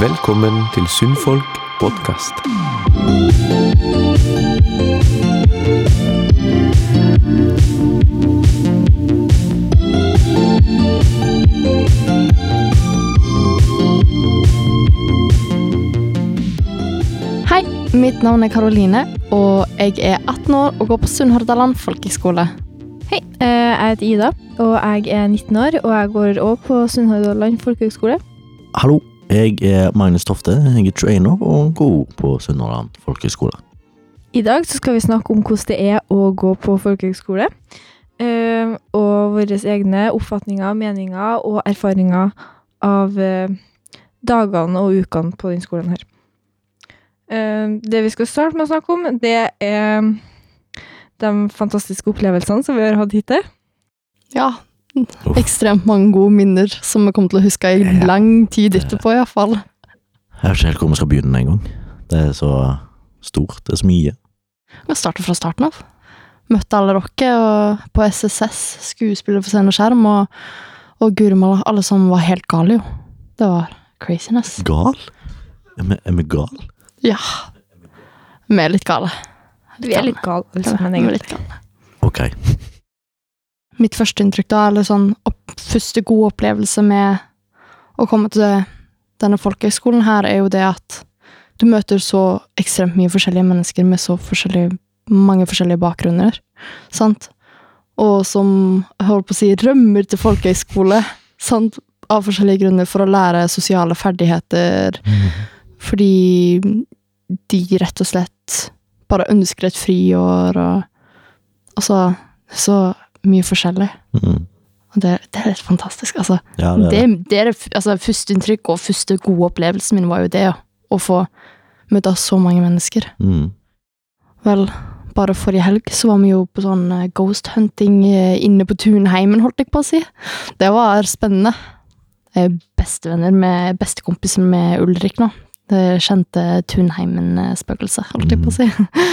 Velkommen til Sunnfolk podkast. Hei, mitt navn er Karoline, og jeg er 18 år og går på Sunnhordaland folkehøgskole. Hei, eh, jeg heter Ida, og jeg er 19 år, og jeg går også på Sunnhordaland folkehøgskole. Hallo, jeg er Magnus Tofte. Jeg er 21 år og går på Sunnhordland folkehøgskole. I dag så skal vi snakke om hvordan det er å gå på folkehøgskole, eh, og våre egne oppfatninger, meninger og erfaringer av eh, dagene og ukene på denne skolen her. Eh, det vi skal starte med å snakke om, det er de fantastiske opplevelsene som vi har hatt hittil. Ja. Ekstremt mange gode minner som vi kommer til å huske i lang tid etterpå, iallfall. Jeg vet ikke helt hvor vi skal begynne engang. Det er så stort. Det er så mye. Vi starter fra starten av. Møtte alle dere og på SSS, skuespiller for scene og skjerm, og, og guri malla, alle som var helt gale, jo. Det var craziness. Gal? Er vi, er vi gal? Ja. Vi er litt gale. Vi er litt gale, alle men egentlig. Ok. Mitt første inntrykk da, eller sånn opp, første gode opplevelse med å komme til denne folkehøgskolen her, er jo det at du møter så ekstremt mye forskjellige mennesker med så forskjellige, mange forskjellige bakgrunner, sant? Og som, jeg holder på å si, rømmer til folkehøgskole, sant? Av forskjellige grunner for å lære sosiale ferdigheter, fordi de rett og slett bare ønsker et friår, og altså, så mye forskjellig. Mm. Og det, det er litt fantastisk, altså. Ja, det, Det, det det altså, første inntrykk og første gode opplevelsen min var jo det. Å få møte så mange mennesker. mm. Vel, bare forrige helg så var vi jo på sånn eh, ghost hunting eh, inne på Tunheimen, holdt jeg på å si. Det var spennende. Jeg er bestevenner med bestekompisen med Ulrik nå. Det kjente Tunheimen-spøkelset, holdt jeg på å si.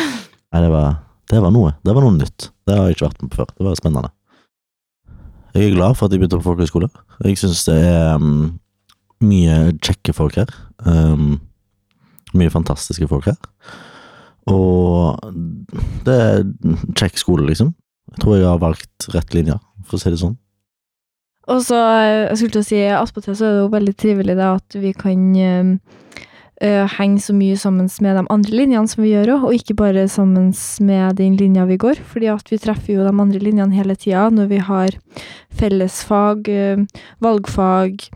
Nei, det var, det var noe. Det var noe nytt. Det har jeg ikke vært med på før. Det var spennende. Jeg er glad for at jeg begynte på folkehøyskole. Jeg syns det er um, mye kjekke folk her. Um, mye fantastiske folk her. Og det er kjekk skole, liksom. Jeg tror jeg har valgt rett linje, for å si det sånn. Og så, eh, jeg skulle til å si, attpåtil så er det jo veldig trivelig det at vi kan eh, eh, henge så mye sammen med de andre linjene som vi gjør òg, og ikke bare sammen med den linja vi går, fordi at vi treffer jo de andre linjene hele tida når vi har fellesfag, uh, valgfag,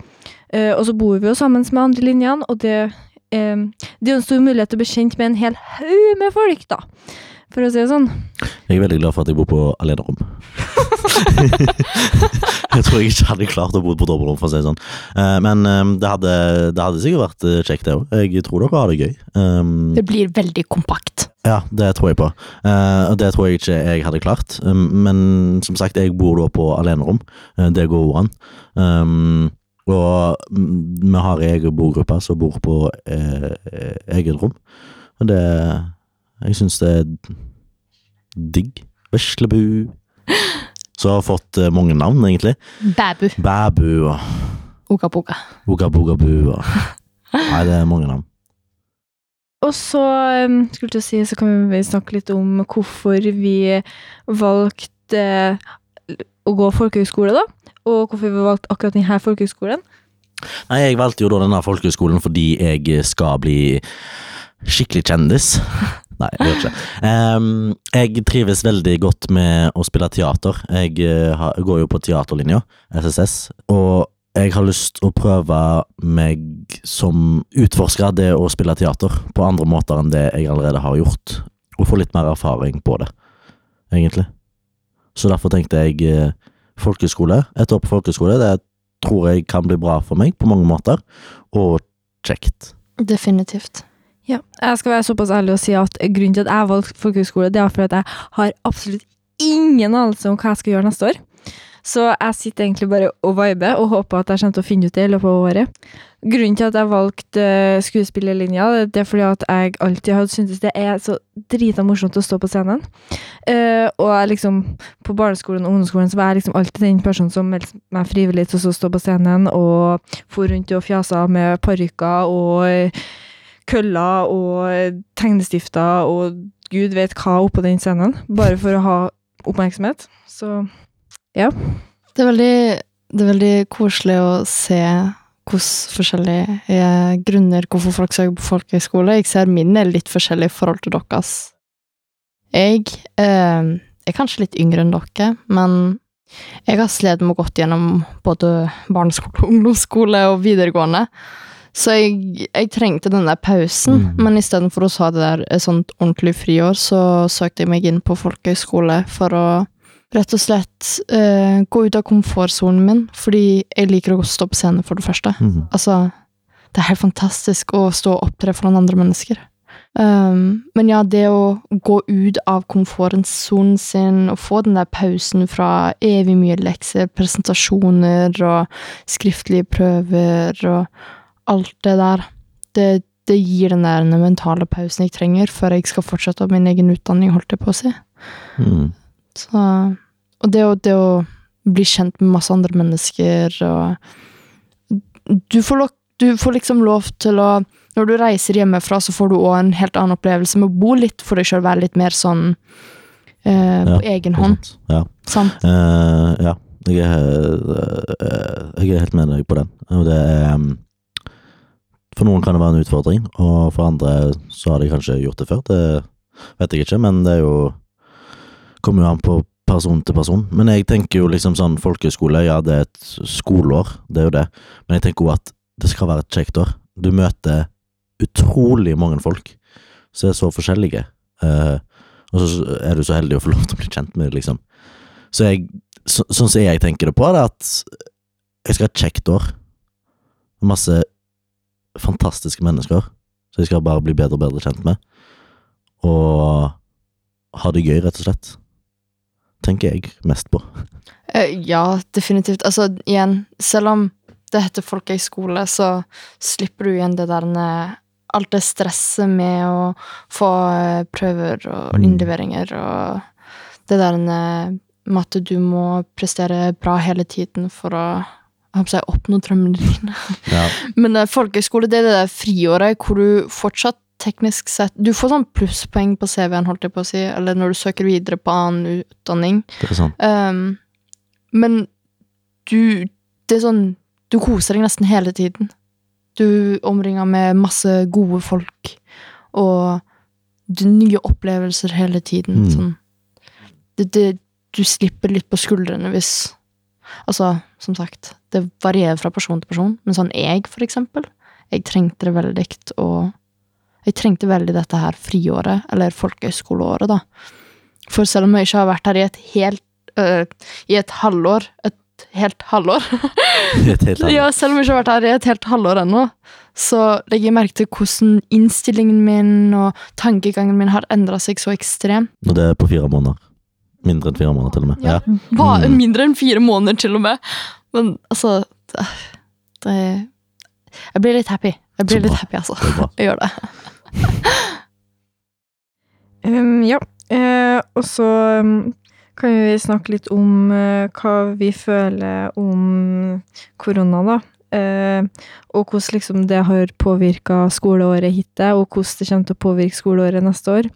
uh, og så bor vi jo sammen med andre linjene, og det, det er jo en stor mulighet til å bli kjent med en hel haug med folk, da, for å si det sånn. Jeg er veldig glad for at jeg bor på alenerom. jeg tror jeg ikke hadde klart å bo på dobbeltrom, for å si det sånn. Eh, men eh, det, hadde, det hadde sikkert vært eh, kjekt, det òg. Jeg tror dere har det gøy. Det blir veldig kompakt. ja, det tror jeg på. Og det tror jeg ikke jeg hadde klart. Men som sagt, jeg bor da på alenerom. Det går an. Og mm, vi har egen bogruppe som bor på eget rom. Og det Jeg syns det er digg. Veslebu. Som har fått eh, mange navn, egentlig. Bæbu. Bæbu og Oka boka. Ogabogabu og Nei, det er mange navn. Og så um, skulle jeg si, så kan vi snakke litt om hvorfor vi valgte eh, å gå folkehøyskole, da. Og hvorfor vi valgte akkurat denne folkehøyskolen. Nei, jeg valgte jo da denne folkehøyskolen fordi jeg skal bli skikkelig kjendis. Nei, jeg gjør ikke. um, jeg trives veldig godt med å spille teater. Jeg eh, har- går jo på teaterlinja, SSS, og jeg har lyst å prøve meg som utforsker det å spille teater på andre måter enn det jeg allerede har gjort, og få litt mer erfaring på det, egentlig. Så derfor tenkte jeg eh, folkeskole, et år på folkeskole, det tror jeg kan bli bra for meg på mange måter, og kjekt. Definitivt. Ja, jeg skal være såpass ærlig og si at grunnen til at jeg valgte folkehøyskole, det er fordi at jeg har absolutt ingen anelse om hva jeg skal gjøre neste år. Så jeg sitter egentlig bare og viber og håper at jeg kommer til å finne ut det i løpet av året. Grunnen til at jeg valgte eh, skuespillerlinja, det er fordi at jeg alltid har syntes det er så drita morsomt å stå på scenen. Uh, og jeg liksom, på barneskolen og ungdomsskolen så var jeg liksom alltid den personen som meldte meg frivillig til å stå på scenen og for rundt og fjasa med parykker og køller og eh, tegnestifter og gud vet hva oppå den scenen, bare for å ha oppmerksomhet. Så Det er veldig, det er veldig koselig å se hvordan forskjellige grunner hvorfor folk søker på folkehøyskole. Jeg ser min er litt forskjellig i forhold til deres. Jeg eh, er kanskje litt yngre enn dere, men jeg har slitt med å gått gjennom både barneskole, ungdomsskole og videregående. Så jeg, jeg trengte den der pausen, Mm. men istedenfor å ha det der et sånt ordentlig friår, så søkte jeg meg inn på folkehøyskole for å rett og slett uh, gå ut av komfortsonen min, fordi jeg liker å stå på scenen, for det første. Mm. Altså, det er helt fantastisk å stå og opptre foran andre mennesker. Um, men ja, det å gå ut av komfortsonen sin og få den der pausen fra evig mye lekser, presentasjoner og skriftlige prøver og alt det der, det, det gir den der mentale pausen jeg trenger før jeg skal fortsette min egen utdanning, holdt jeg på å si. Mm. Så, og det å, det å bli kjent med masse andre mennesker og du får, lov, du får liksom lov til å Når du reiser hjemmefra, så får du òg en helt annen opplevelse med å bo litt for deg sjøl, være litt mer sånn eh, på egen hånd. Ja. Sant? Uh, ja, jeg er, eh, jeg er helt med deg på den. Og det er um, For noen kan det være en utfordring, og for andre så har de kanskje gjort det før. Det vet jeg ikke, men det er jo Kommer jo an på person til person. Men jeg tenker jo liksom sånn folkehøyskole, ja det er et skoleår, det er jo det. Men jeg tenker òg at det skal være et kjekt år. Du møter utrolig mange folk som er så forskjellige. Eh, og så er du så heldig å få lov til å bli kjent med liksom. Så jeg, så, sånn som jeg tenker det på, det er at jeg skal ha et kjekt år. Masse fantastiske mennesker som jeg skal bare bli bedre og bedre kjent med. Og ha det gøy, rett og slett. Tenker jeg mest på. Eh, ja, definitivt. Altså, igjen, selv om det heter folkehøyskole, så slipper du igjen det der Alt det stresset med å få eh, prøver og Mm. innleveringer og det der med at du må prestere bra hele tiden for å jeg oppnå drømmene dine. Ja. Men uh, folkehøyskole, det er det der friåret hvor du fortsatt teknisk sett Du får sånn plusspoeng på CV-en, holdt jeg på å si, eller når du søker videre på annen utdanning. Det er sånn. Um, men du Det er sånn Du koser deg nesten hele tiden. Du omringer med masse gode folk, og nye opplevelser hele tiden. Mm. Sånn. Det, det, du slipper litt på skuldrene hvis Altså, som sagt, det varierer fra person til person, men sånn jeg, for eksempel, jeg trengte det veldig og Jeg trengte veldig dette her friåret, eller folkehøyskoleåret, da. For selv om jeg ikke har vært her i et helt øh, I et halvår Et helt halvår? Et helt halvår. ja, selv om jeg ikke har vært her i et helt halvår ennå, så legger jeg merke til hvordan innstillingen min og tankegangen min har endra seg så ekstremt. Og det er på fire måneder. Mindre enn fire måneder, til og med. Ja. Ja. Bare Mm. mindre enn fire måneder, til og med. Men altså Det, det Jeg blir litt happy. Jeg blir litt happy, altså. Jeg gjør det. Um, ja, eh, og så um, kan vi snakke litt om eh, hva vi føler om korona, da. Eh, og hvordan liksom det har påvirka skoleåret hittil, og hvordan det kommer til å påvirke skoleåret neste år.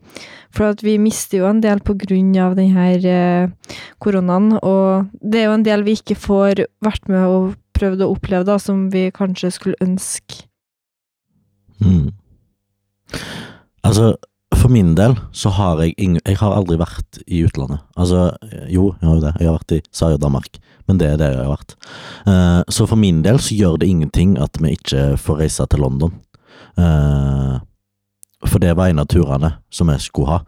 For at vi mister jo en del av denne eh, koronaen, og det er jo en del vi ikke får vært med og prøvd å oppleve, da, som vi kanskje skulle ønske. Mm. Altså, for min del så har jeg ingen Jeg har aldri vært i utlandet. Altså, jo, jeg har jo det. Jeg har vært i Sverige og Danmark, men det er det jeg har vært. Uh, så for min del så gjør det ingenting at vi ikke får reise til London. Uh, for det var en av turene som jeg skulle ha.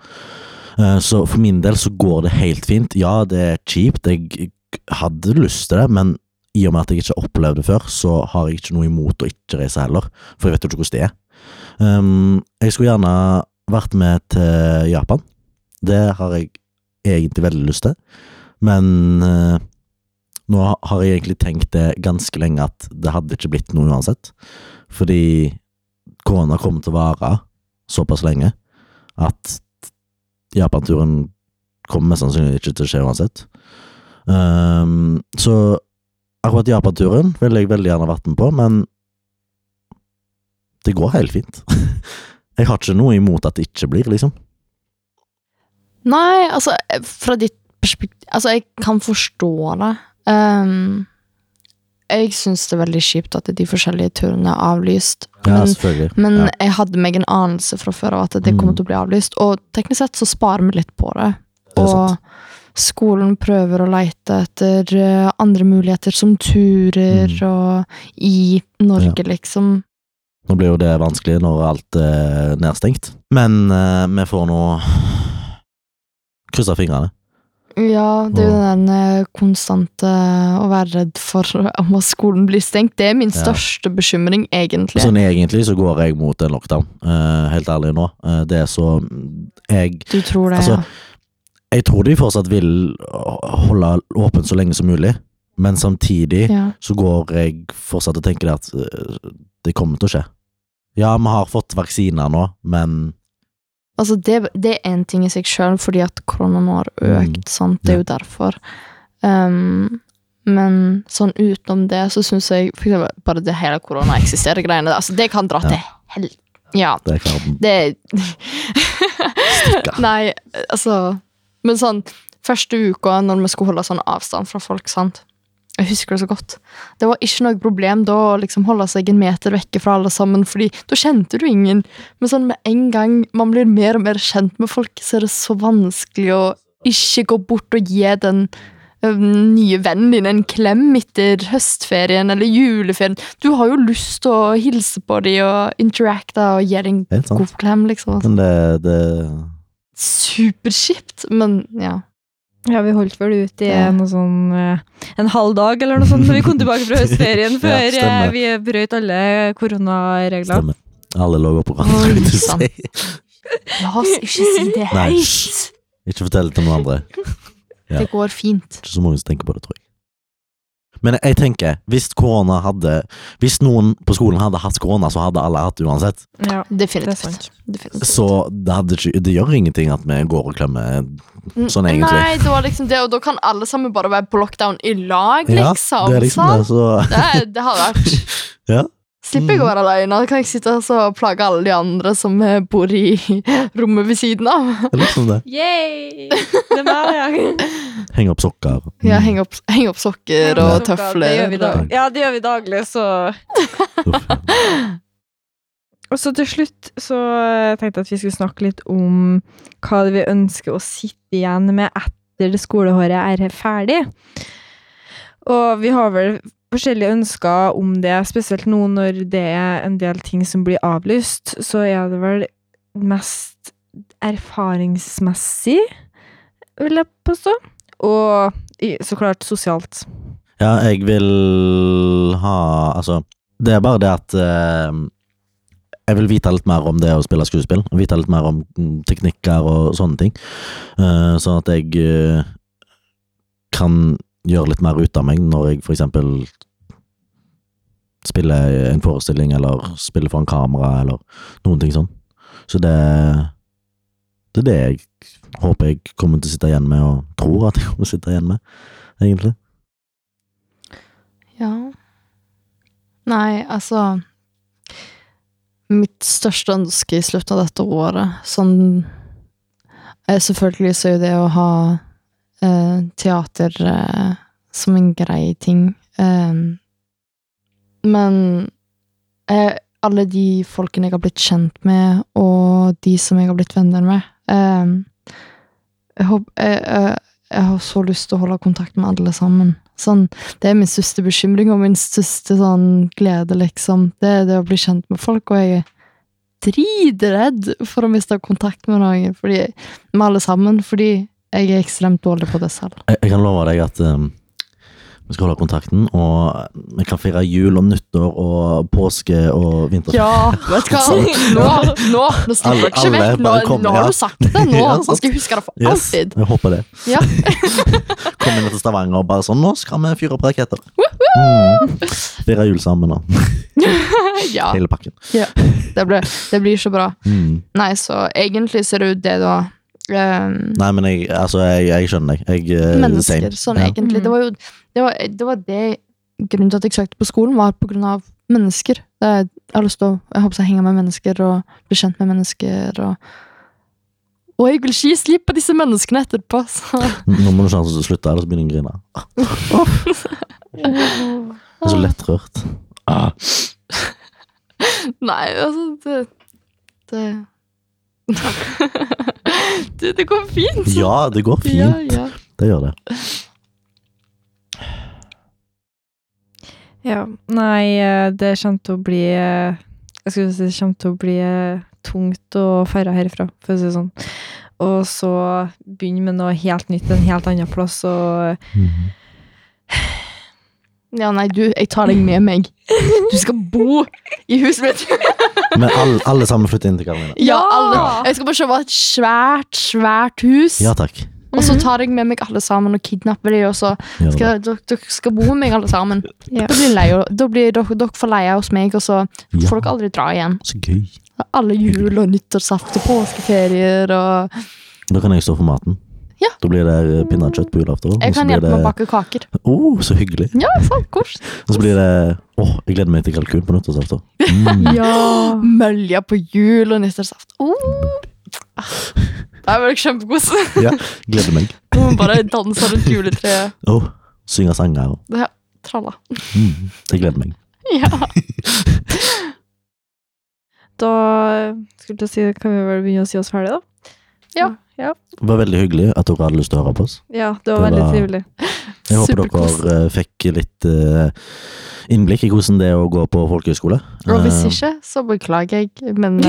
Uh, så for min del så går det helt fint. Ja, det er kjipt, jeg hadde lyst til det, men i og med at jeg ikke har opplevd det før, så har jeg ikke noe imot å ikke reise heller, for jeg vet jo ikke hvordan det er. Um, jeg skulle gjerne vært med til Japan. Det har jeg egentlig veldig lyst til, men eh, Nå har jeg egentlig tenkt det ganske lenge at det hadde ikke blitt noe uansett. Fordi korona kommer til å vare såpass lenge at Japan-turen kommer mest sannsynlig ikke til å skje uansett. Um, så akkurat Japan-turen ville jeg veldig gjerne vært med på, men det går helt fint. Jeg har ikke noe imot at det ikke blir, liksom. Nei, altså, fra ditt perspektiv Altså, jeg kan forstå det. Um, jeg syns det er veldig kjipt at de forskjellige turene er avlyst. Ja, Men, men ja. jeg hadde meg en anelse fra før av at det kommer Mm. til å bli avlyst. Og teknisk sett så sparer vi litt på det. Det Og sant. skolen prøver å leite etter eh, andre muligheter, som turer Mm. og i Norge, liksom. Nå blir jo det vanskelig når alt er nedstengt, men eh, vi får nå krysse fingrene. Ja, det er jo den eh, konstante å være redd for om at skolen blir stengt. Det er min Ja. største bekymring, egentlig. Sånn egentlig så går jeg mot en lockdown, eh, helt ærlig nå. Eh, det er så Jeg Du tror det, Altså, ja. Jeg tror de fortsatt vil holde åpent så lenge som mulig, men samtidig ja. så går jeg fortsatt og tenker at eh, det kommer til å skje. Ja, vi har fått vaksiner nå, men Altså, det, det er én ting i seg sjøl, fordi at korona nå har økt, sant. Det er jo derfor. Um, men sånn utenom det, så syns jeg for eksempel, bare det hele korona eksisterer greiene Altså, det kan dra Ja. til hel... Ja. det klart Det Stikker. Nei, altså Men sånn, første uka når vi skulle holde sånn avstand fra folk, sant Jeg husker det så godt. Det var ikke noe problem da å liksom holde seg en meter vekke fra alle sammen, fordi da kjente du ingen. Men sånn med en gang man blir mer og mer kjent med folk, så er det så vanskelig å ikke gå bort og gi den nye vennen din en klem etter høstferien eller juleferien. Du har jo lyst til å hilse på dem og interacte og gi dem en god klem, liksom. Men det, det Superkjipt, men ja. Ja, vi holdt vel ut i Ja. sånn eh, en halv dag eller noe sånt for vi kom tilbake fra høstferien, før stemmer. eh, vi brøt alle koronaregler. stemmer. Alle lå på Oi, hverandre. vil du si. La oss ikke si det høyt! Ikke fortell det til noen andre. Ja. Det går fint. Ikke så mange som tenker på det, tror jeg. Men jeg tenker, hvis korona hadde Hvis noen på skolen hadde hatt korona, så hadde alle hatt det uansett. Ja, Definitivt. Definitivt. Så det, hadde ikke, det gjør ingenting at vi går og klemmer sånn egentlig. Nei, det var liksom det, og da kan alle sammen bare være på lockdown i lag, Ja, liksom. det er liksom det, så Det, det har vært Ja. Slipper jeg å være alene. Da kan jeg sitte og plage alle de andre som eh, bor i rommet ved siden av. det er liksom det. Yay! Det var jeg. Henge opp sokker. Ja, Henge opp, heng opp sokker Ja, og Det gjør vi dag. Ja, det gjør vi daglig, så Uff. Og så til slutt så tenkte jeg at vi skulle snakke litt om hva vi ønsker å sitte igjen med etter det skolehåret er ferdig. Og vi har vel forskjellige ønsker om det, spesielt nå når det er en del ting som blir avlyst, så er det vel mest erfaringsmessig, vil jeg påstå. Og så klart sosialt. Ja, jeg vil ha Altså, det er bare det at eh, jeg vil vite litt mer om det å spille skuespill. Vite litt mer om mm, teknikker og sånne ting. Sånn at jeg eh, kan gjøre litt mer ut av meg når jeg for eksempel spiller en forestilling, eller spiller foran kamera, eller noen ting sånn. Så det Det er det jeg håper jeg kommer til å sitte igjen med, og tror at jeg kommer til å sitte igjen med, egentlig. Ja. Nei, altså Mitt største ønske i slutten av dette året, sånn er Selvfølgelig så er det å ha eh, teater eh, som en grei ting. Eh, men eh, alle de folkene jeg har blitt kjent med, og de som jeg har blitt venner med eh, jeg, håper, jeg, jeg, jeg har så lyst til å holde kontakt med alle sammen. Sånn, det er min største bekymring og min største sånn glede, liksom. Det er det å bli kjent med folk, og jeg er dritredd for å miste kontakt med noen, fordi, med alle sammen, fordi jeg er ekstremt dårlig på det selv. Jeg, jeg kan love deg at um, Vi skal holde kontakten, og vi kan feire jul og nyttår og påske og vinter. Ja, vet du hva? Nå, nå, nå slipper jeg ikke vekk. Nå, nå har du sagt det. Nå Ja, nå skal jeg huske det for Yes, alltid. jeg håper det. Ja. Kom inn til Stavanger og bare sånn, nå skal vi fyre opp raketter. Mm. Feire jul sammen og ja, hele pakken. det blir, det blir så bra. Mm. Nei, så egentlig ser det ut det, da. Ehm, Nei, men jeg, altså, jeg, jeg skjønner deg. Eh, mennesker, sånn Ja. egentlig. Det var jo det, var, det, var det Grunnen til at jeg søkte på skolen, var på grunn av mennesker. Er- jeg har lyst til å håper jeg henge med mennesker og bli kjent med mennesker. Og, og jeg vil ikke gi slipp på disse menneskene etterpå. Så. Nå må du snart slutte, ellers begynner jeg å grine. Jeg er så lettrørt. Ah. Nei, altså Det Det, det, det går fint. Ja, det går fint. ja. Det gjør det. Ja. Nei, eh, det kommer til å bli eh, Jeg skulle si det kommer til å bli eh, tungt å feire herfra, for å si det sånn. Og så begynne med noe helt nytt en helt annen plass, og Mhm. ja, nei, du, jeg tar deg med meg. Du skal bo i huset mitt. Men alle, alle sammen flytter inn til Karoline. Ja, alle. Jeg skal bare kjøpe et svært, svært hus. Ja takk. Og så tar jeg med meg alle sammen og kidnapper dem. og så skal dere, skal bo med meg alle sammen. Ja. Da blir, leie, da blir dere, dere får leie hos meg, og så Ja, får dere aldri dra igjen. så gøy. Alle jul- og nyttårsaften, påskeferier og Da kan jeg stå for maten. Ja. Da blir det eh, pinnekjøtt på julaften. Jeg kan hjelpe hjelpe med å det- bake kaker. Å, så hyggelig. Ja, sant, kors. Og så blir det Åh, jeg gleder meg til kalkun på nyttårsaften. Mm. Ja! Mølja på jul og nyttårsaften. Oh. Det blir kjempekos. Ja, gleder meg. Må bare danse rundt juletreet. Oh, synge sanger. og- Det er tralla. Mm, jeg gleder meg. Ja. Da skulle jeg si, kan vi vel begynne å si oss ferdig, da? Ja. ja. Det var veldig hyggelig at dere hadde lyst til å høre på oss. Ja, det var Det veldig var- trivelig. Jeg håper Superkos. dere eh, fikk litt eh, innblikk i hvordan det er å gå på folkehøyskole. Og hvis Eh, ikke, så beklager jeg, men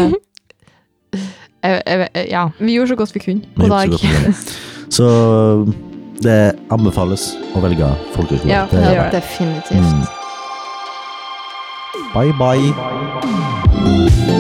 jeg, jeg, Ja. Vi gjorde så godt vi kunne. god så dag. kunne. Så det anbefales å velge folkehøyskole. Ja, Det det gjør gjør det. bye. Mm. Bye, bye.